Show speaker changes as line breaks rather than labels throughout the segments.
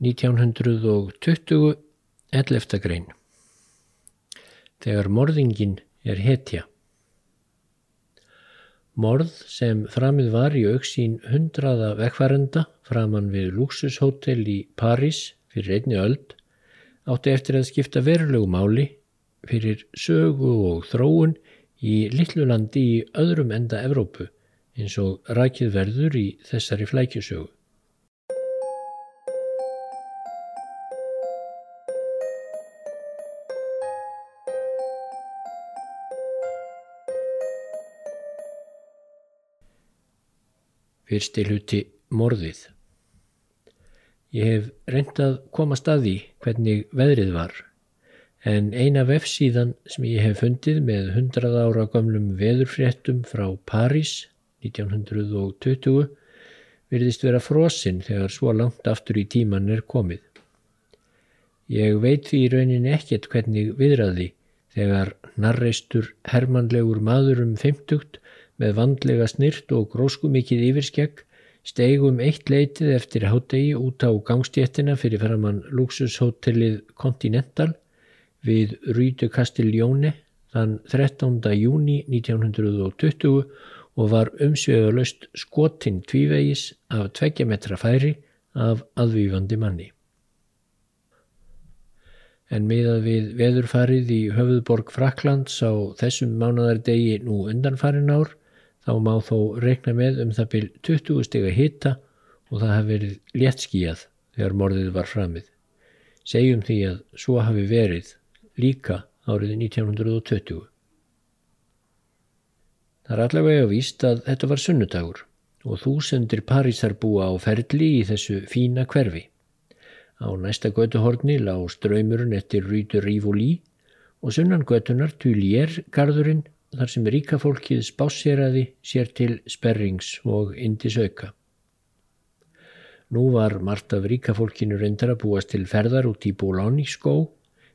1920 11. grein Þegar morðingin er hetja Morð sem framið var í auksín hundraða vekkvarenda framann við Luxushótel í París fyrir einni öld átti eftir að skipta verulegu máli fyrir sögu og þróun í litlu landi í öðrum enda Evrópu eins og rækið verður í þessari flækjusögu. Fyrsti hluti morðið. Ég hef reyndað koma staði hvernig veðrið var en eina vefsíðan sem ég hef fundið með 100 ára gamlum veðurfréttum frá París 1920 virðist vera frosinn þegar svo langt aftur í tíman er komið. Ég veit því í rauninni ekkert hvernig viðraði þegar narreistur hermanlegur maður um 50 með vandlega snirt og gróskumikið yfirskegg Steigum eitt leitið eftir hátegi út á gangstéttina fyrir framann luxushotellið Continental við Rýtu Castiglione þann 13. júni 1920 og var umsvegulegst skotinn tvívegis af tveggja metra færi af aðvífandi manni. En miðað við veðurfarið í höfuðborg Fraklands á þessum mánadardegi nú undanfarin ár þá má þó reikna með um það byrj 20 steg að hitta og það hafi verið léttskíjað þegar morðið var framið. Segjum því að svo hafi verið líka árið 1920. Það er allavega víst að þetta var sunnudagur og þúsendir Parísar búa á ferli í þessu fína hverfi. Á næsta götuhorni lág ströymurinn eftir Rýtur Rífólí og sunnan götunar Tulier garðurinn þar sem ríka fólkið spáseraði sér til sperrings og indisauka. Nú var margt af ríka fólkinu reyndar að búast til ferðar út í Bólóni skó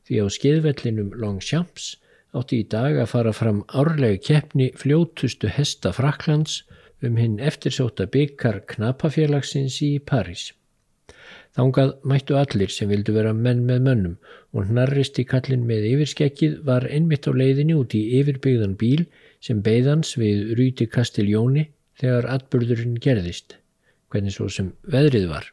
því á skeiðvellinum Longchamps átti í dag að fara fram árlegu keppni fljótustu hesta Fraklands um hinn eftirsóta byggar knapafélagsins í París. Þángað mættu allir sem vildu vera menn með mönnum og hnarrist í kallin með yfirskekkið var einmitt á leiðinni út í yfirbyggðan bíl sem beigðans við Rúti Kastiljóni þegar atbyrðurinn gerðist, hvernig svo sem veðrið var.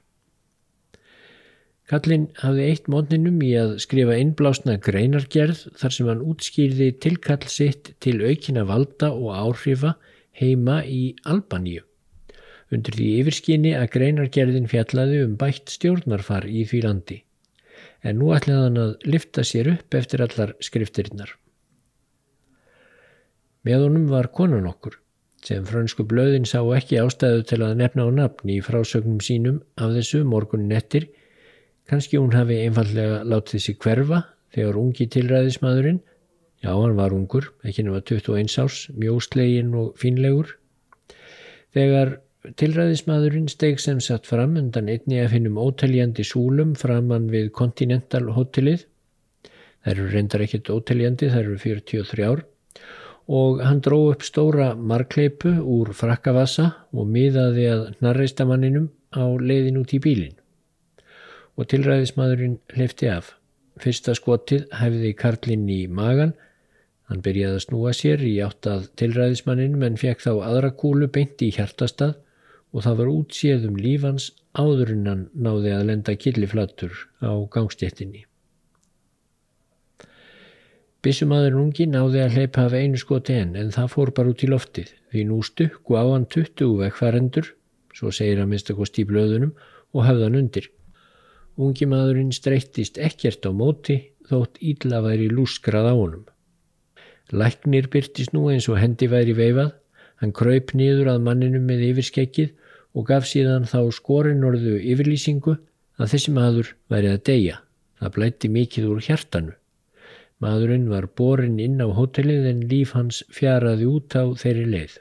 Kallin hafði eitt mótninum í að skrifa innblásna greinargerð þar sem hann útskýrði tilkall sitt til aukina valda og áhrifa heima í Albaníu undir því yfirskinni að greinargerðin fjallaði um bætt stjórnarfar í því landi. En nú ætlaði hann að lifta sér upp eftir allar skriftirinnar. Með honum var konan okkur, sem fransku blöðin sá ekki ástæðu til að nefna á nafn í frásögnum sínum af þessu morgunin ettir, kannski hún hafi einfallega látið þessi hverfa þegar ungi tilræðismadurinn, já hann var ungur, ekki nema 21 árs, mjóslegin og fínlegur, þegar Tilræðismadurinn steg sem satt fram undan einni af hinnum óteljandi súlum framann við Continental hotellið. Það eru reyndar ekkert óteljandi, það eru 43 ár og hann dró upp stóra markleipu úr frakkavassa og miðaði að narreistamanninum á leiðin út í bílin. Og tilræðismadurinn hlifti af. Fyrsta skotið hæfði Karlinn í magan Hann byrjaði að snúa sér í áttað tilræðismannin menn fekk þá aðra kúlu beint í hjartastað og það var útséð um lífans áður en hann náði að lenda killiflattur á gangstéttinni. Bissumadurinn ungi náði að hleypa af einu skoti enn en það fór bara út í loftið því nú stukku á hann 20 vekkfarendur, svo segir að minnstakost í blöðunum og hafðan undir. Ungi maðurinn streyttist ekkert á móti þótt ídla væri lúskrað á honum. Læknir byrtist nú eins og hendi væri veifað, hann kraup nýður að manninu með yfirskekkið og gaf síðan þá skorinorðu yfirlýsingu að þessi maður væri að deyja. Það blætti mikið úr hjartanu. Maðurinn var borin inn á hotellið en líf hans fjaraði út á þeirri leið.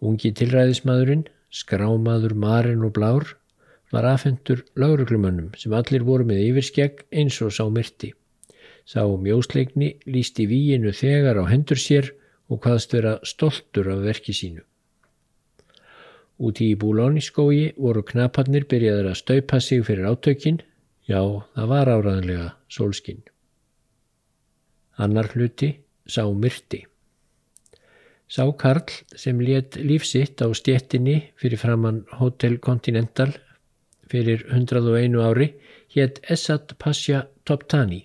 Ungi tilræðismadurinn, skrámaður marinn og blár, var afhendur lauruglumönnum sem allir voru með yfirskegg eins og sá myrti. Sá mjósleikni lísti víinu þegar á hendur sér og hvaðst vera stoltur af verki sínu. Úti í Búlóniskói voru knaparnir byrjaður að staupa sig fyrir átökin, já það var áraðanlega sólskinn. Annar hluti sá myrti. Sá Karl sem let lífsitt á stjettinni fyrir framann Hotel Continental fyrir 101 ári hétt Esat Pasha Toptani.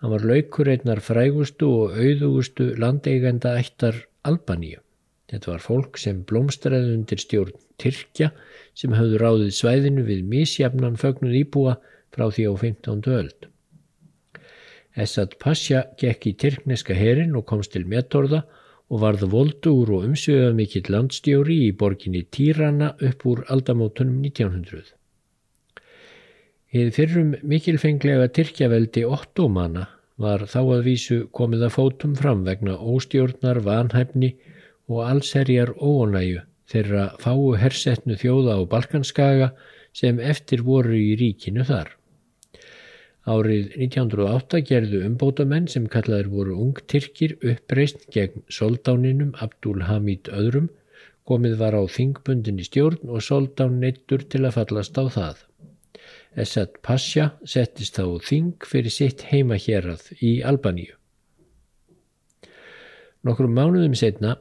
Hann var laukur einnar frægustu og auðugustu landeigenda ættar Albaníu. Þetta var fólk sem blómstræði undir stjórn Tyrkja sem hafðu ráðið svæðinu við misjafnan fögnuð íbúa frá því á 15. öld. Esad Pasha gekk í tyrkneska herin og komst til metorða og varð voldur og umsögða mikill landstjóri í borginni Týrana upp úr aldamótunum 1900. Hið fyrrum mikilfenglega Tyrkjaveldi Ottomana var þá að vísu komið að fótum fram vegna óstjórnar, vanhæfni og allserjar óonæju þeirra fáu hersetnu þjóða á Balkanskaga sem eftir voru í ríkinu þar. Árið 1908 gerðu umbótamenn sem kallaður voru ungtyrkir uppreist gegn soldáninum Abdul Hamid öðrum komið var á þingbundin í stjórn og soldán neittur til að fallast á það. Esad Pasha settist þá þing fyrir sitt heima hérað í Albaníu. Nokkrum mánuðum setna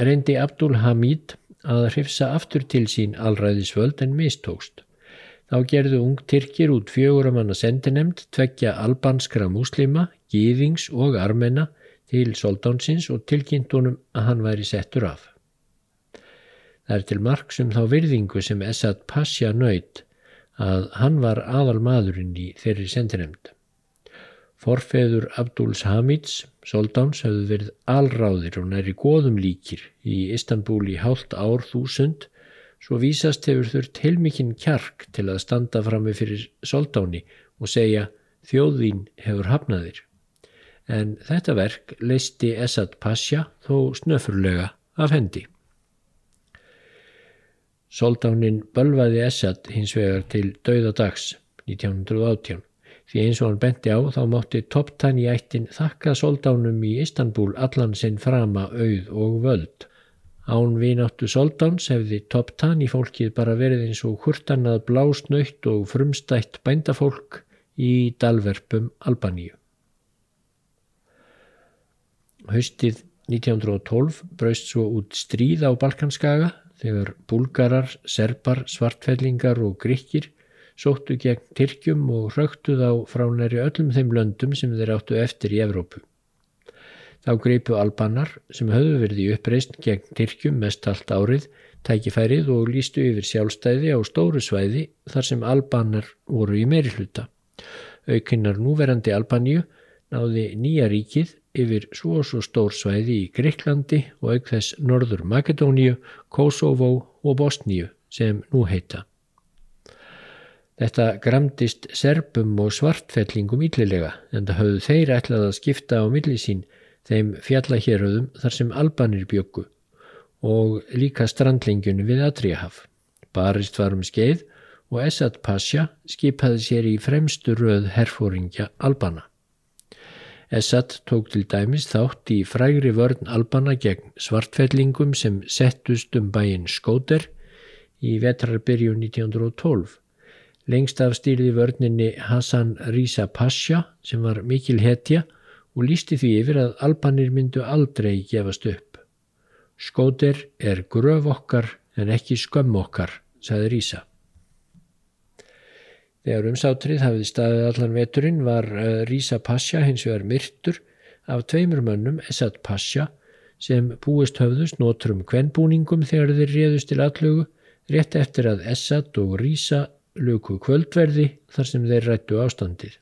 reyndi Abdul Hamid að hrifsa aftur til sín allræðisvöld en mistókst. Þá gerðu ung Tyrkir út fjöguramanna sendinemd tveggja albanskra muslima, gýðings og armena til soldánsins og tilkynntunum að hann væri settur af. Það er til marg sem um þá virðingu sem Esad Pasha nöyt að hann var aðal maðurinn í þeirri sendinemd. Forfeður Abduls Hamids, soldáns, hafðu verið alráðir og næri góðum líkir í Istanbul í hálft ár þúsund, svo vísast hefur þurft heilmikinn kjark til að standa frammi fyrir soldáni og segja þjóðvín hefur hafnaðir. En þetta verk leisti Esad Pasha þó snöfurlega af hendi. Soldánin bölvaði Esad hins vegar til dauðadags 1918 Því eins og hann benti á þá mátti Toptani ættin þakka soldánum í Istanbul allan sinn frama auð og völd. Án vináttu soldáns hefði Toptani fólkið bara verið eins og hurtanað blásnöytt og frumstætt bændafólk í dalverpum Albaníu. Haustið 1912 braust svo út stríð á Balkanskaga þegar búlgarar, serbar, svartfellingar og gríkir sóttu gegn Tyrkjum og röktu þá frá næri öllum þeim löndum sem þeir áttu eftir í Evrópu. Þá greipu albanar sem höfðu verið í uppreist gegn Tyrkjum mest allt árið, tækifærið og lístu yfir sjálfstæði á stóru svæði þar sem albanar voru í meiri hluta. Aukinnar núverandi Albaníu náði nýja ríkið yfir svo og svo stór svæði í Greiklandi og auk þess Norður Makedóníu, Kosovo og Bosníu sem nú heita. Þetta gramdist serpum og svartfellingum yllilega en það höfðu þeir ætlað að skipta á millisín þeim fjallahéröðum þar sem albanir bjöggu og líka strandlingjunni við Adriahaf. Barist var um skeið og Esad Pasha skipaði sér í fremstu röð herfóringja albana. Esad tók til dæmis þátt í frægri vörn albana gegn svartfellingum sem settust um bæinn Skóter í vetrarbyrju 1912 Lengst af stýrði vörninni Hassan Risa Pasha sem var mikil hetja og lísti því yfir að albanir myndu aldrei gefast upp. Skóter er gröf okkar en ekki skömm okkar, sagði Risa. Þegar umsátrið hafið staðið allan veturinn var eh, Risa Pasha hins vegar myrtur af tveimur mönnum Esad Pasha sem búist höfðust nótrum kvennbúningum þegar þeir réðust til allögu rétt eftir að Esad og Risa luku kvöldverði þar sem þeir rættu ástandið.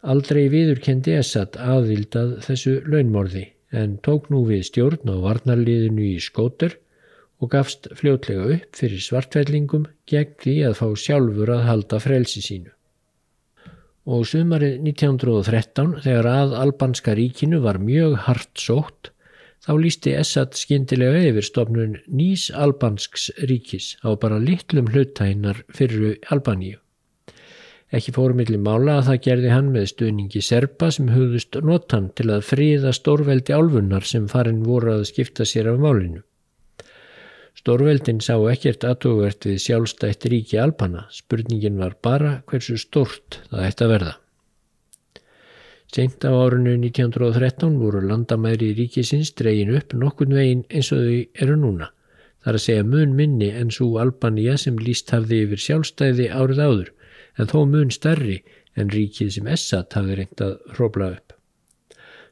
Aldrei viðurkendi Essad aðvildað þessu launmorði en tók nú við stjórn á varnarliðinu í skóter og gafst fljótlega upp fyrir svartfellingum gegn því að fá sjálfur að halda frelsi sínu. Og sumarið 1913 þegar að albanska ríkinu var mjög hart sótt Þá lísti Essad skindilega yfir stofnun nýs albansks ríkis á bara litlum hlutænar fyrir Albaníu. Ekki fórumilli mála að það gerði hann með stuðningi serpa sem hugðust notan til að fríða stórveldi álfunnar sem farin voru að skipta sér af málinu. Stórveldin sá ekkert aðtugvert við sjálfstætt ríki Alpana, spurningin var bara hversu stort það ætti að verða. Seint á árinu 1913 voru landamæri ríkisins dregin upp nokkun veginn eins og þau eru núna. Það er að segja mun minni en svo Albanía sem líst hafði yfir sjálfstæði árið áður, en þó mun starri en ríkið sem Essat hafði reynd að hróbla upp.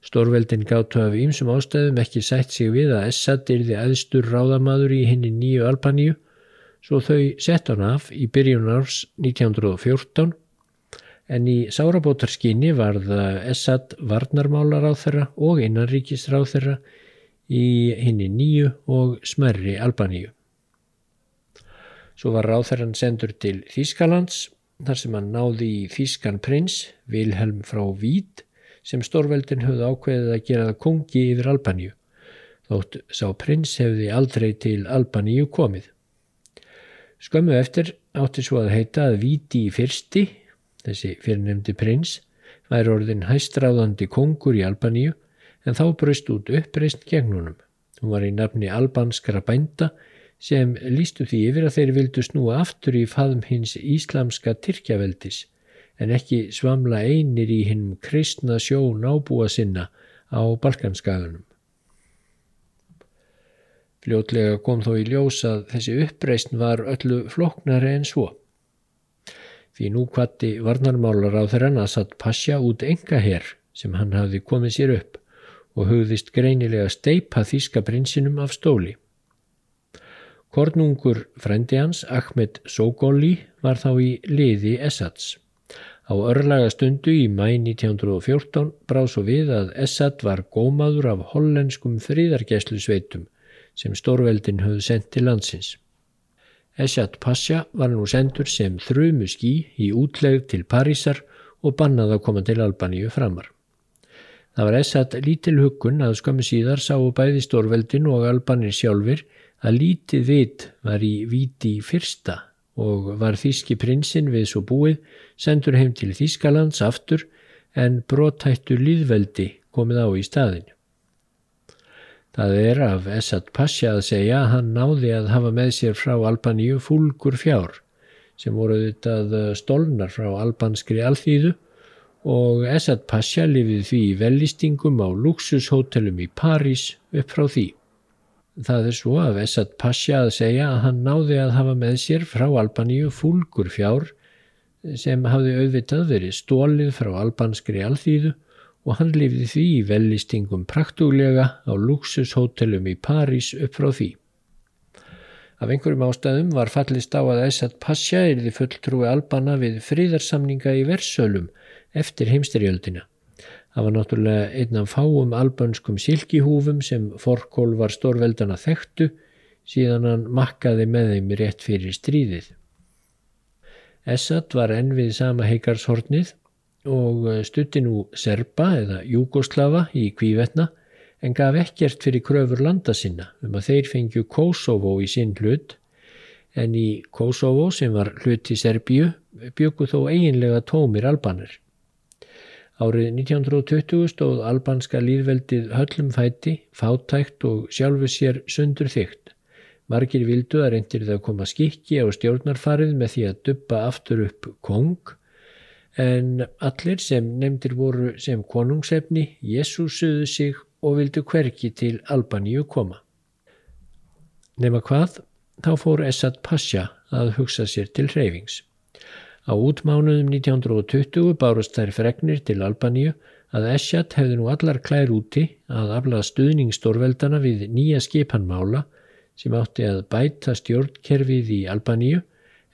Stórveldin gáttu af ýmsum ástæðum ekki sætt sig við að Essad yrði aðstur ráðamadur í henni nýju Albaníu svo þau sett hann af í byrjun árs 1914 en í sárabótarskinni varð Essad varnarmálar á þeirra og innanríkisráð þeirra í henni nýju og smerri Albaníu. Svo var ráðherran sendur til Þýskalands þar sem hann náði í Þýskan prins Vilhelm frá Vít sem stórveldin höfðu ákveðið að gera það kongi yfir Albaníu, þótt sá prins hefði aldrei til Albaníu komið. Skömmu eftir átti svo að heita að Víti í fyrsti, þessi fyrirnemdi prins, væri orðin hæstráðandi kongur í Albaníu en þá braust út uppreist gegnunum. Hún var í nafni albanskara bænda sem lístu því yfir að þeir vildu snúa aftur í faðum hins íslamska Tyrkjaveldis en ekki svamla einir í hinn kristna sjó nábúa sinna á Balkanskaganum. Fljótlega kom þó í ljós að þessi uppreysn var öllu floknari en svo. Því nú kvatti varnarmálar á þeirra Nassad Pasha út enga herr sem hann hafði komið sér upp og hugðist greinilega steipa þýska prinsinum af stóli. Kornungur frendi hans, Ahmed Sogoli, var þá í liði Essads. Á örlaga stundu í mæ 1914 bráð svo við að Essad var gómaður af hollenskum fríðargeslu sveitum sem stórveldin höfðu sendt til landsins. Essad Pasha var nú sendur sem þrjumu skí í útlegð til Parísar og bannað að koma til Albaníu framar. Það var Essad lítil huggun að skömmu síðar sáu bæði stórveldin og Albanir sjálfur að lítið vit var í viti fyrsta og var þíski prinsinn við svo búið sendur heim til Þískalands aftur en brotættu líðveldi komið á í staðin. Það er af Essad Pasha að segja að hann náði að hafa með sér frá Albaníu fúlgur fjár sem voru þetta stólnar frá albanskri alþýðu og Essad Pasha lifið því í vellistingum á luxushótelum í París upp frá því. Það er svo af Essad Pasha að segja að hann náði að hafa með sér frá Albaníu fúlgur fjár sem hafði auðvitað verið stólið frá albanskri alþýðu og hann lifði því í vellistingum praktúlega á luxushótelum í París upp frá því. Af einhverjum ástæðum var fallist á að Essad Pasha erði fulltrúi albana við fríðarsamninga í versölum eftir heimsterjöldina. Það var náttúrulega einn af fáum albanskum silkihúfum sem forkól var stórveldana þekktu síðan hann makkaði með þeim rétt fyrir stríðið. Essad var enn við sama heikarshornið og eh, stutti nú Serba eða Júgoslava í kvívetna en gaf ekkert fyrir kröfur landa sinna um að þeir fengju Kosovo í sinn hlut en í Kosovo sem var hlut í Serbíu byggu þó eiginlega tómir albanir. Árið 1920 stóð albanska líðveldið höllum fæti, fátækt og sjálfu sér sundur þygt. Margir vildu að reyndir það að koma skikki á stjórnarfarið með því að duppa aftur upp kong en allir sem nefndir voru sem konungsefni Jésúsuðu sig og vildu hverki til Albaníu koma. Nefna hvað, þá fór Essad Pasha að hugsa sér til hreyfings. Á útmánuðum 1920 bárust þær fregnir til Albaníu að Essad hefði nú allar klær úti að aflaða stuðningsstórveldana við nýja skipanmála sem átti að bæta stjórnkerfið í Albaníu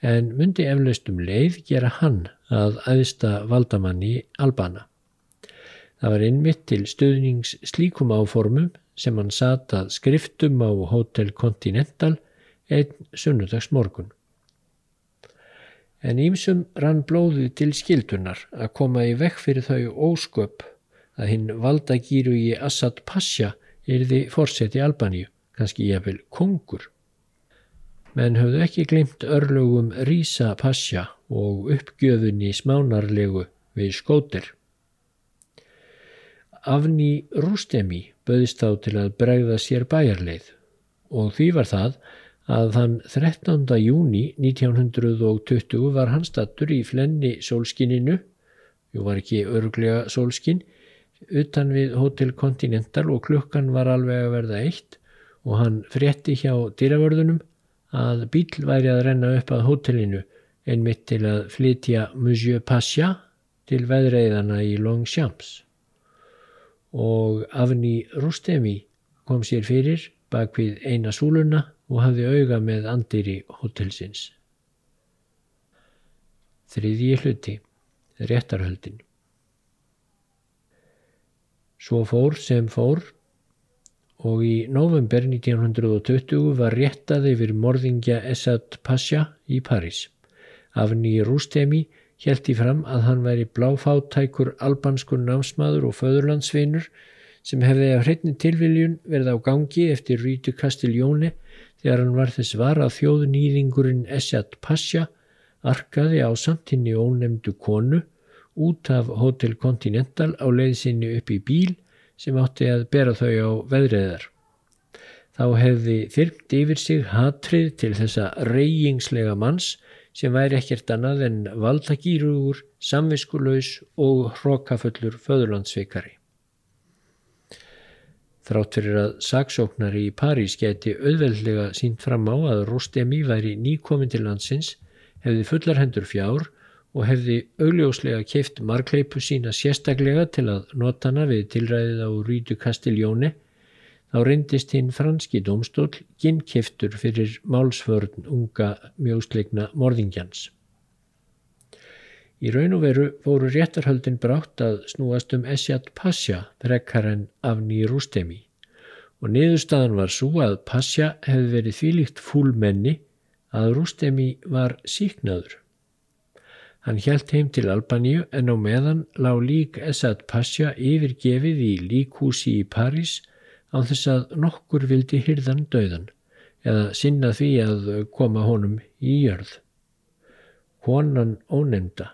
en myndi eflaust um leið gera hann að aðsta valdamanni Albana. Það var innmitt til stuðnings slíkum áformum sem hann sata skriftum á Hotel Continental einn sunnudags morgun. En ímsum rann blóðið til skildunar að koma í vekk fyrir þau ósköp að hinn valdagýru í Assad Pasha erði fórseti Albaníu kannski jáfnvel kongur. Menn höfðu ekki glimt örlögum Rísa Pasja og uppgjöfunni smánarlegu við skótir. Afni Rústemi böðist þá til að bregða sér bæjarleið og því var það að þann 13. júni 1920 var hann stattur í flenni sólskininu, jú var ekki örglega sólskin, utan við Hotel Continental og klukkan var alveg að verða eitt og hann frétti hjá dýravörðunum að bíl væri að renna upp að hótelinu einmitt til að flytja Monsieur Pasha til veðreiðana í Longchamps og Afni Rustemi kom sér fyrir bak við eina súluna og hafði auga með andiri hótelsins. Þriðji hluti, réttarhöldin. Svo fór sem fór og í november 1920 var réttað yfir morðingja Esad Pasha í París. Afni Rustemi held í fram að hann væri bláfáttækur albanskur námsmaður og föðurlandsvinur sem hefði af hreitni tilviljun verið á gangi eftir Rítu Kastiljóni þegar hann var þess var að þjóðnýðingurinn Esjad Pasha arkaði á samtinni ónemdu konu út af Hotel Continental á leiðsynni upp í bíl sem átti að bera þau á veðreðar. Þá hefði þyrmt yfir sig hatrið til þessa reyjingslega manns sem væri ekkert annað en valdagýrugur, samviskuleus og hrókaföllur föðurlandsveikari. Þrátt fyrir að saksóknari í París geti auðveldlega sínt fram á að Rostemi væri nýkomin til landsins, hefði fullar hendur fjár og hefði augljóslega keift markleipu sína sérstaklega til að nota hana við tilræðið á Rýdu Kastiljóni, þá reyndist hinn franski domstól ginnkiftur fyrir málsvörn unga mjósleikna morðingjans. Í raun og veru fóru réttarhöldin brátt að snúast um Esjad Pasha frekar en Afni Rústemi og niðurstaðan var svo að Pasha hefði verið þvílíkt fúlmenni að Rústemi var síknaður. Hann hjælt heim til Albaníu en á meðan lág lík Esjad Pasha yfirgefið í líkhúsi í París á þess að nokkur vildi hyrðan döðan eða sinna því að koma honum í jörð. Honan ónemnda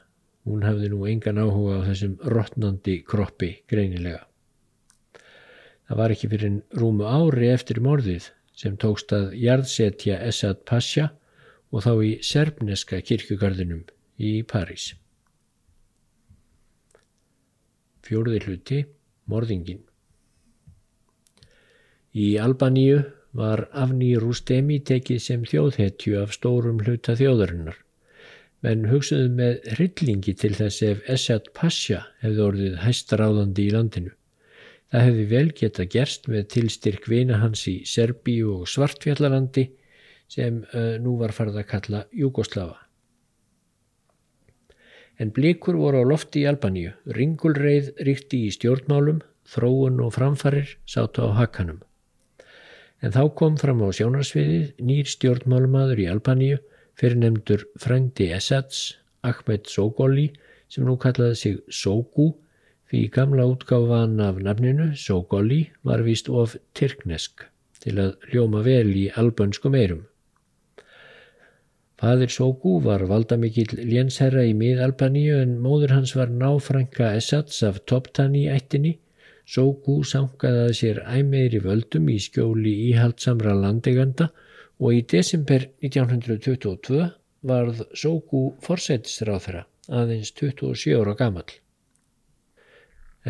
Hún hafði nú engan áhuga á þessum rottnandi kroppi greinilega. Það var ekki fyrir rúmu ári eftir morðið sem tókst að jarðsetja Esad Pasha og þá í serbneska kirkugarðinum í París. Fjórði hluti, morðingin. Í Albaníu var Afni Rústemi tekið sem þjóðhetju af stórum hluta þjóðarinnar menn hugsaðu með hryllingi til þess ef Esad Pasha hefði orðið hæstaráðandi í landinu. Það hefði vel geta gerst með tilstyrk vina hans í Serbíu og Svartfjallarlandi sem uh, nú var farið að kalla Júgoslava. En blíkur voru á lofti í Albaníu, ringulreið ríkti í stjórnmálum, þróun og framfarir sátu á hakanum. En þá kom fram á sjónarsviðið nýr stjórnmálumadur í Albaníu fyrirnemdur frendi Esads, Ahmed Sogoli, sem nú kallaði sig Sogu, því gamla útgáfan af nafninu, Sogoli, var vist of tyrknesk til að hljóma vel í albönskum eirum. Fadir Sogu var valdamikill lénsherra í mið-Albaníu en móður hans var náfrænka Esads af Toptani ættinni. Sogu sangaði sér æmeiri völdum í skjóli íhaldsamra landeganda og í desember 1922 varð Sóku forsætisráþra aðeins 27 ára gamal.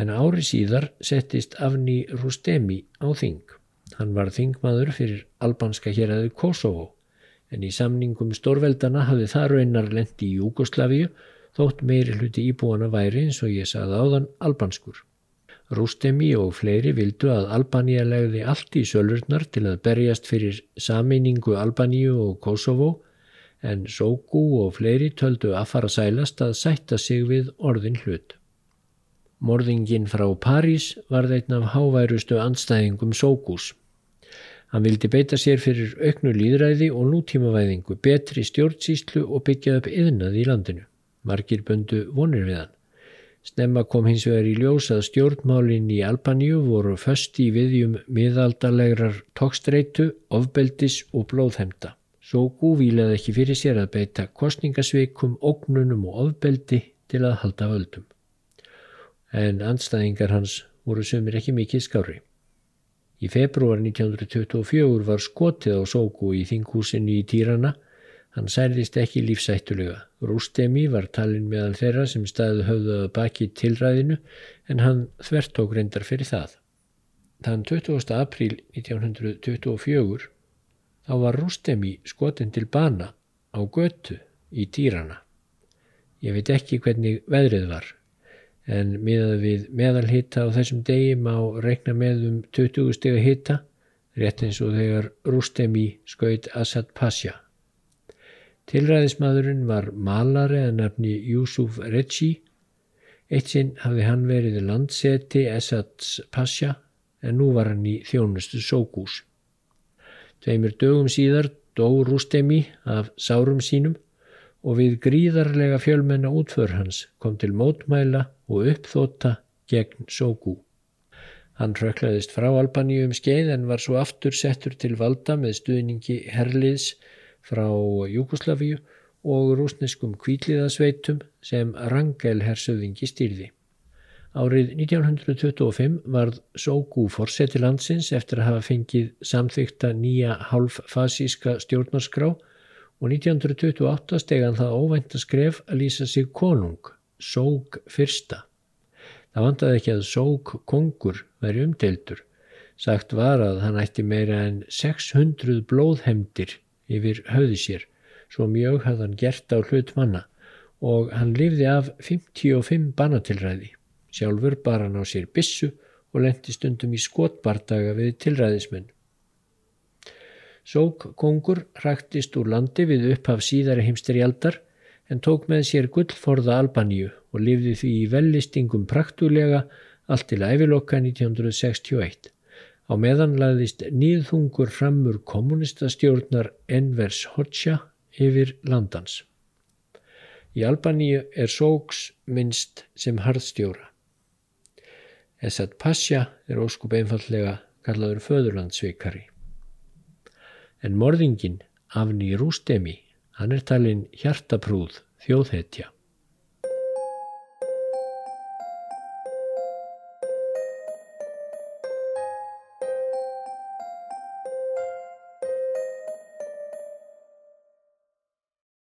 En ári síðar settist Afni Rustemi á þing. Hann var þingmaður fyrir albanska héræðu Kosovo en í samningum stórveldana hafði það raunar lendi í Júgoslavíu þótt meiri hluti íbúana væri eins og ég sagði áðan albanskur. Rústemi og fleiri vildu að Albanía legði allt í sölurnar til að berjast fyrir sameiningu Albaníu og Kosovo en Sóku og fleiri töldu að fara sælast að sætta sig við orðin hlut. Morðingin frá París var þeitn af háværustu anstæðingum Sókus. Hann vildi beita sér fyrir auknu líðræði og nútímavæðingu, betri stjórnsýslu og byggja upp yðnað í landinu. Margir böndu vonir við hann. Snemma kom hins vegar í ljós að stjórnmálinn í Albaníu voru föst í viðjum miðaldalegrar tókstreitu, ofbeldis og blóðhemda. Svo gúvílaði ekki fyrir sér að beita kostningasveikum, ógnunum og ofbeldi til að halda völdum. En anstæðingar hans voru sömur ekki mikið skári. Í februar 1924 var skotið á Sóku í þinghúsinu í Týrana. Hann særðist ekki lífsættulega. Rústemi var talin meðal þeirra sem staði höfðuða baki tilræðinu en hann þvert tók reyndar fyrir það. Þann 20. apríl 1924 þá var Rústemi skotin til bana á götu í Týrana. Ég veit ekki hvernig veðrið var en miðað við meðalhitta á þessum degi má reikna með um 20 steg hitta rétt eins og þegar Rústemi skaut Assad Pasha. Tilræðismadurinn var malari að nafni Yusuf Recci. Eitt sinn hafði hann verið landseti Assads Pasha en nú var hann í þjónustu Sókús. Tveimur dögum síðar dó Rústemi af sárum sínum og við gríðarlega fjölmenna útför hans kom til mótmæla og uppþóta gegn Sóku. Hann röklaðist frá Albaníu um skeið en var svo aftur settur til valda með stuðningi herliðs frá Júkoslavíu og rúsneskum kvíliðasveitum sem Rangel hersöðingi stýrði. Árið 1925 varð Sóku fórseti landsins eftir að hafa fengið samþykta nýja halffasíska stjórnarskrá og 1928 stegan það óvænt að skref að lýsa sig konung, Sók fyrsta. Það vandaði ekki að Sók kongur veri umdeildur. Sagt var að hann ætti meira en 600 blóðhemdir yfir höfði sér, svo mjög hafði hann gert á hlut manna og hann lifði af 55 banatilræði. Sjálfur bar hann á sér bissu og lendi stundum í skotbardaga við tilræðismenn. Sók kongur hraktist úr landi við upphaf síðari heimsterjaldar en tók með sér gullforða Albaníu og lifði því í vellistingum praktulega allt til ævilokka 1961. Á meðan laðist nýðhungur framur kommunistastjórnar Envers Hoxha yfir landans. Í Albaníu er Sóks minnst sem harðstjóra. Esat Pasha er óskup einfallega kallaður föðurlandsvikari en morðingin Afni Rústemi, hann er talin hjartaprúð þjóðhetja.